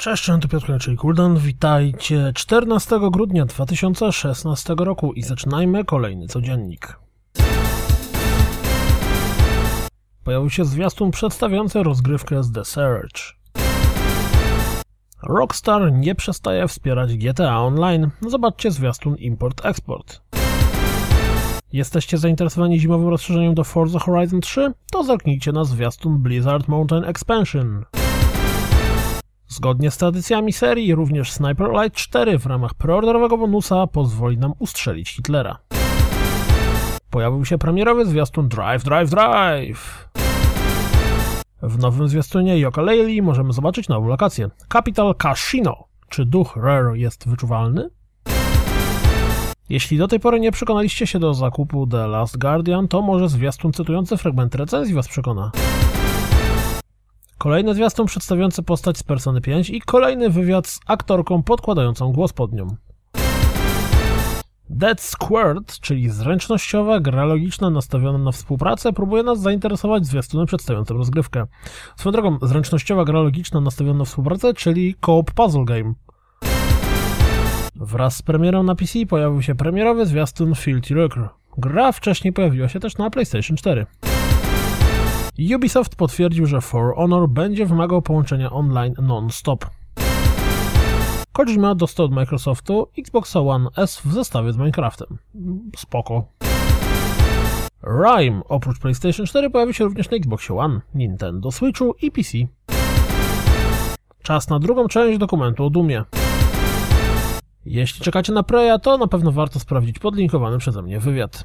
Cześć, tu Piotr czyli Kuldan. Witajcie 14 grudnia 2016 roku i zaczynajmy kolejny codziennik. Pojawił się zwiastun przedstawiający rozgrywkę z The Surge. Rockstar nie przestaje wspierać GTA Online. Zobaczcie zwiastun Import-Export. Jesteście zainteresowani zimowym rozszerzeniem do Forza Horizon 3? To zerknijcie na zwiastun Blizzard Mountain Expansion. Zgodnie z tradycjami serii, również Sniper Elite 4 w ramach preorderowego bonusa pozwoli nam ustrzelić Hitlera. Pojawił się premierowy zwiastun Drive, Drive, Drive! W nowym zwiastunie Yoka Laylee możemy zobaczyć nową lokację. Capital Casino. Czy duch Rare jest wyczuwalny? Jeśli do tej pory nie przekonaliście się do zakupu The Last Guardian, to może zwiastun cytujący fragment recenzji was przekona. Kolejny zwiastun przedstawiający postać z Persony 5 i kolejny wywiad z aktorką podkładającą głos pod nią. Dead Squirt, czyli zręcznościowa gra logiczna nastawiona na współpracę, próbuje nas zainteresować zwiastunem przedstawiającym rozgrywkę. Swoją drogą, zręcznościowa gra logiczna nastawiona na współpracę, czyli co-op puzzle game. Wraz z premierą na PC pojawił się premierowy zwiastun Filthy Rocker. Gra wcześniej pojawiła się też na PlayStation 4. Ubisoft potwierdził, że For Honor będzie wymagał połączenia online non-stop. Kojima dostał od Microsoftu Xbox One S w zestawie z Minecraftem. Spoko. Rime oprócz PlayStation 4 pojawi się również na Xbox One, Nintendo Switchu i PC. Czas na drugą część dokumentu o Dumie. Jeśli czekacie na Preya, to na pewno warto sprawdzić podlinkowany przeze mnie wywiad.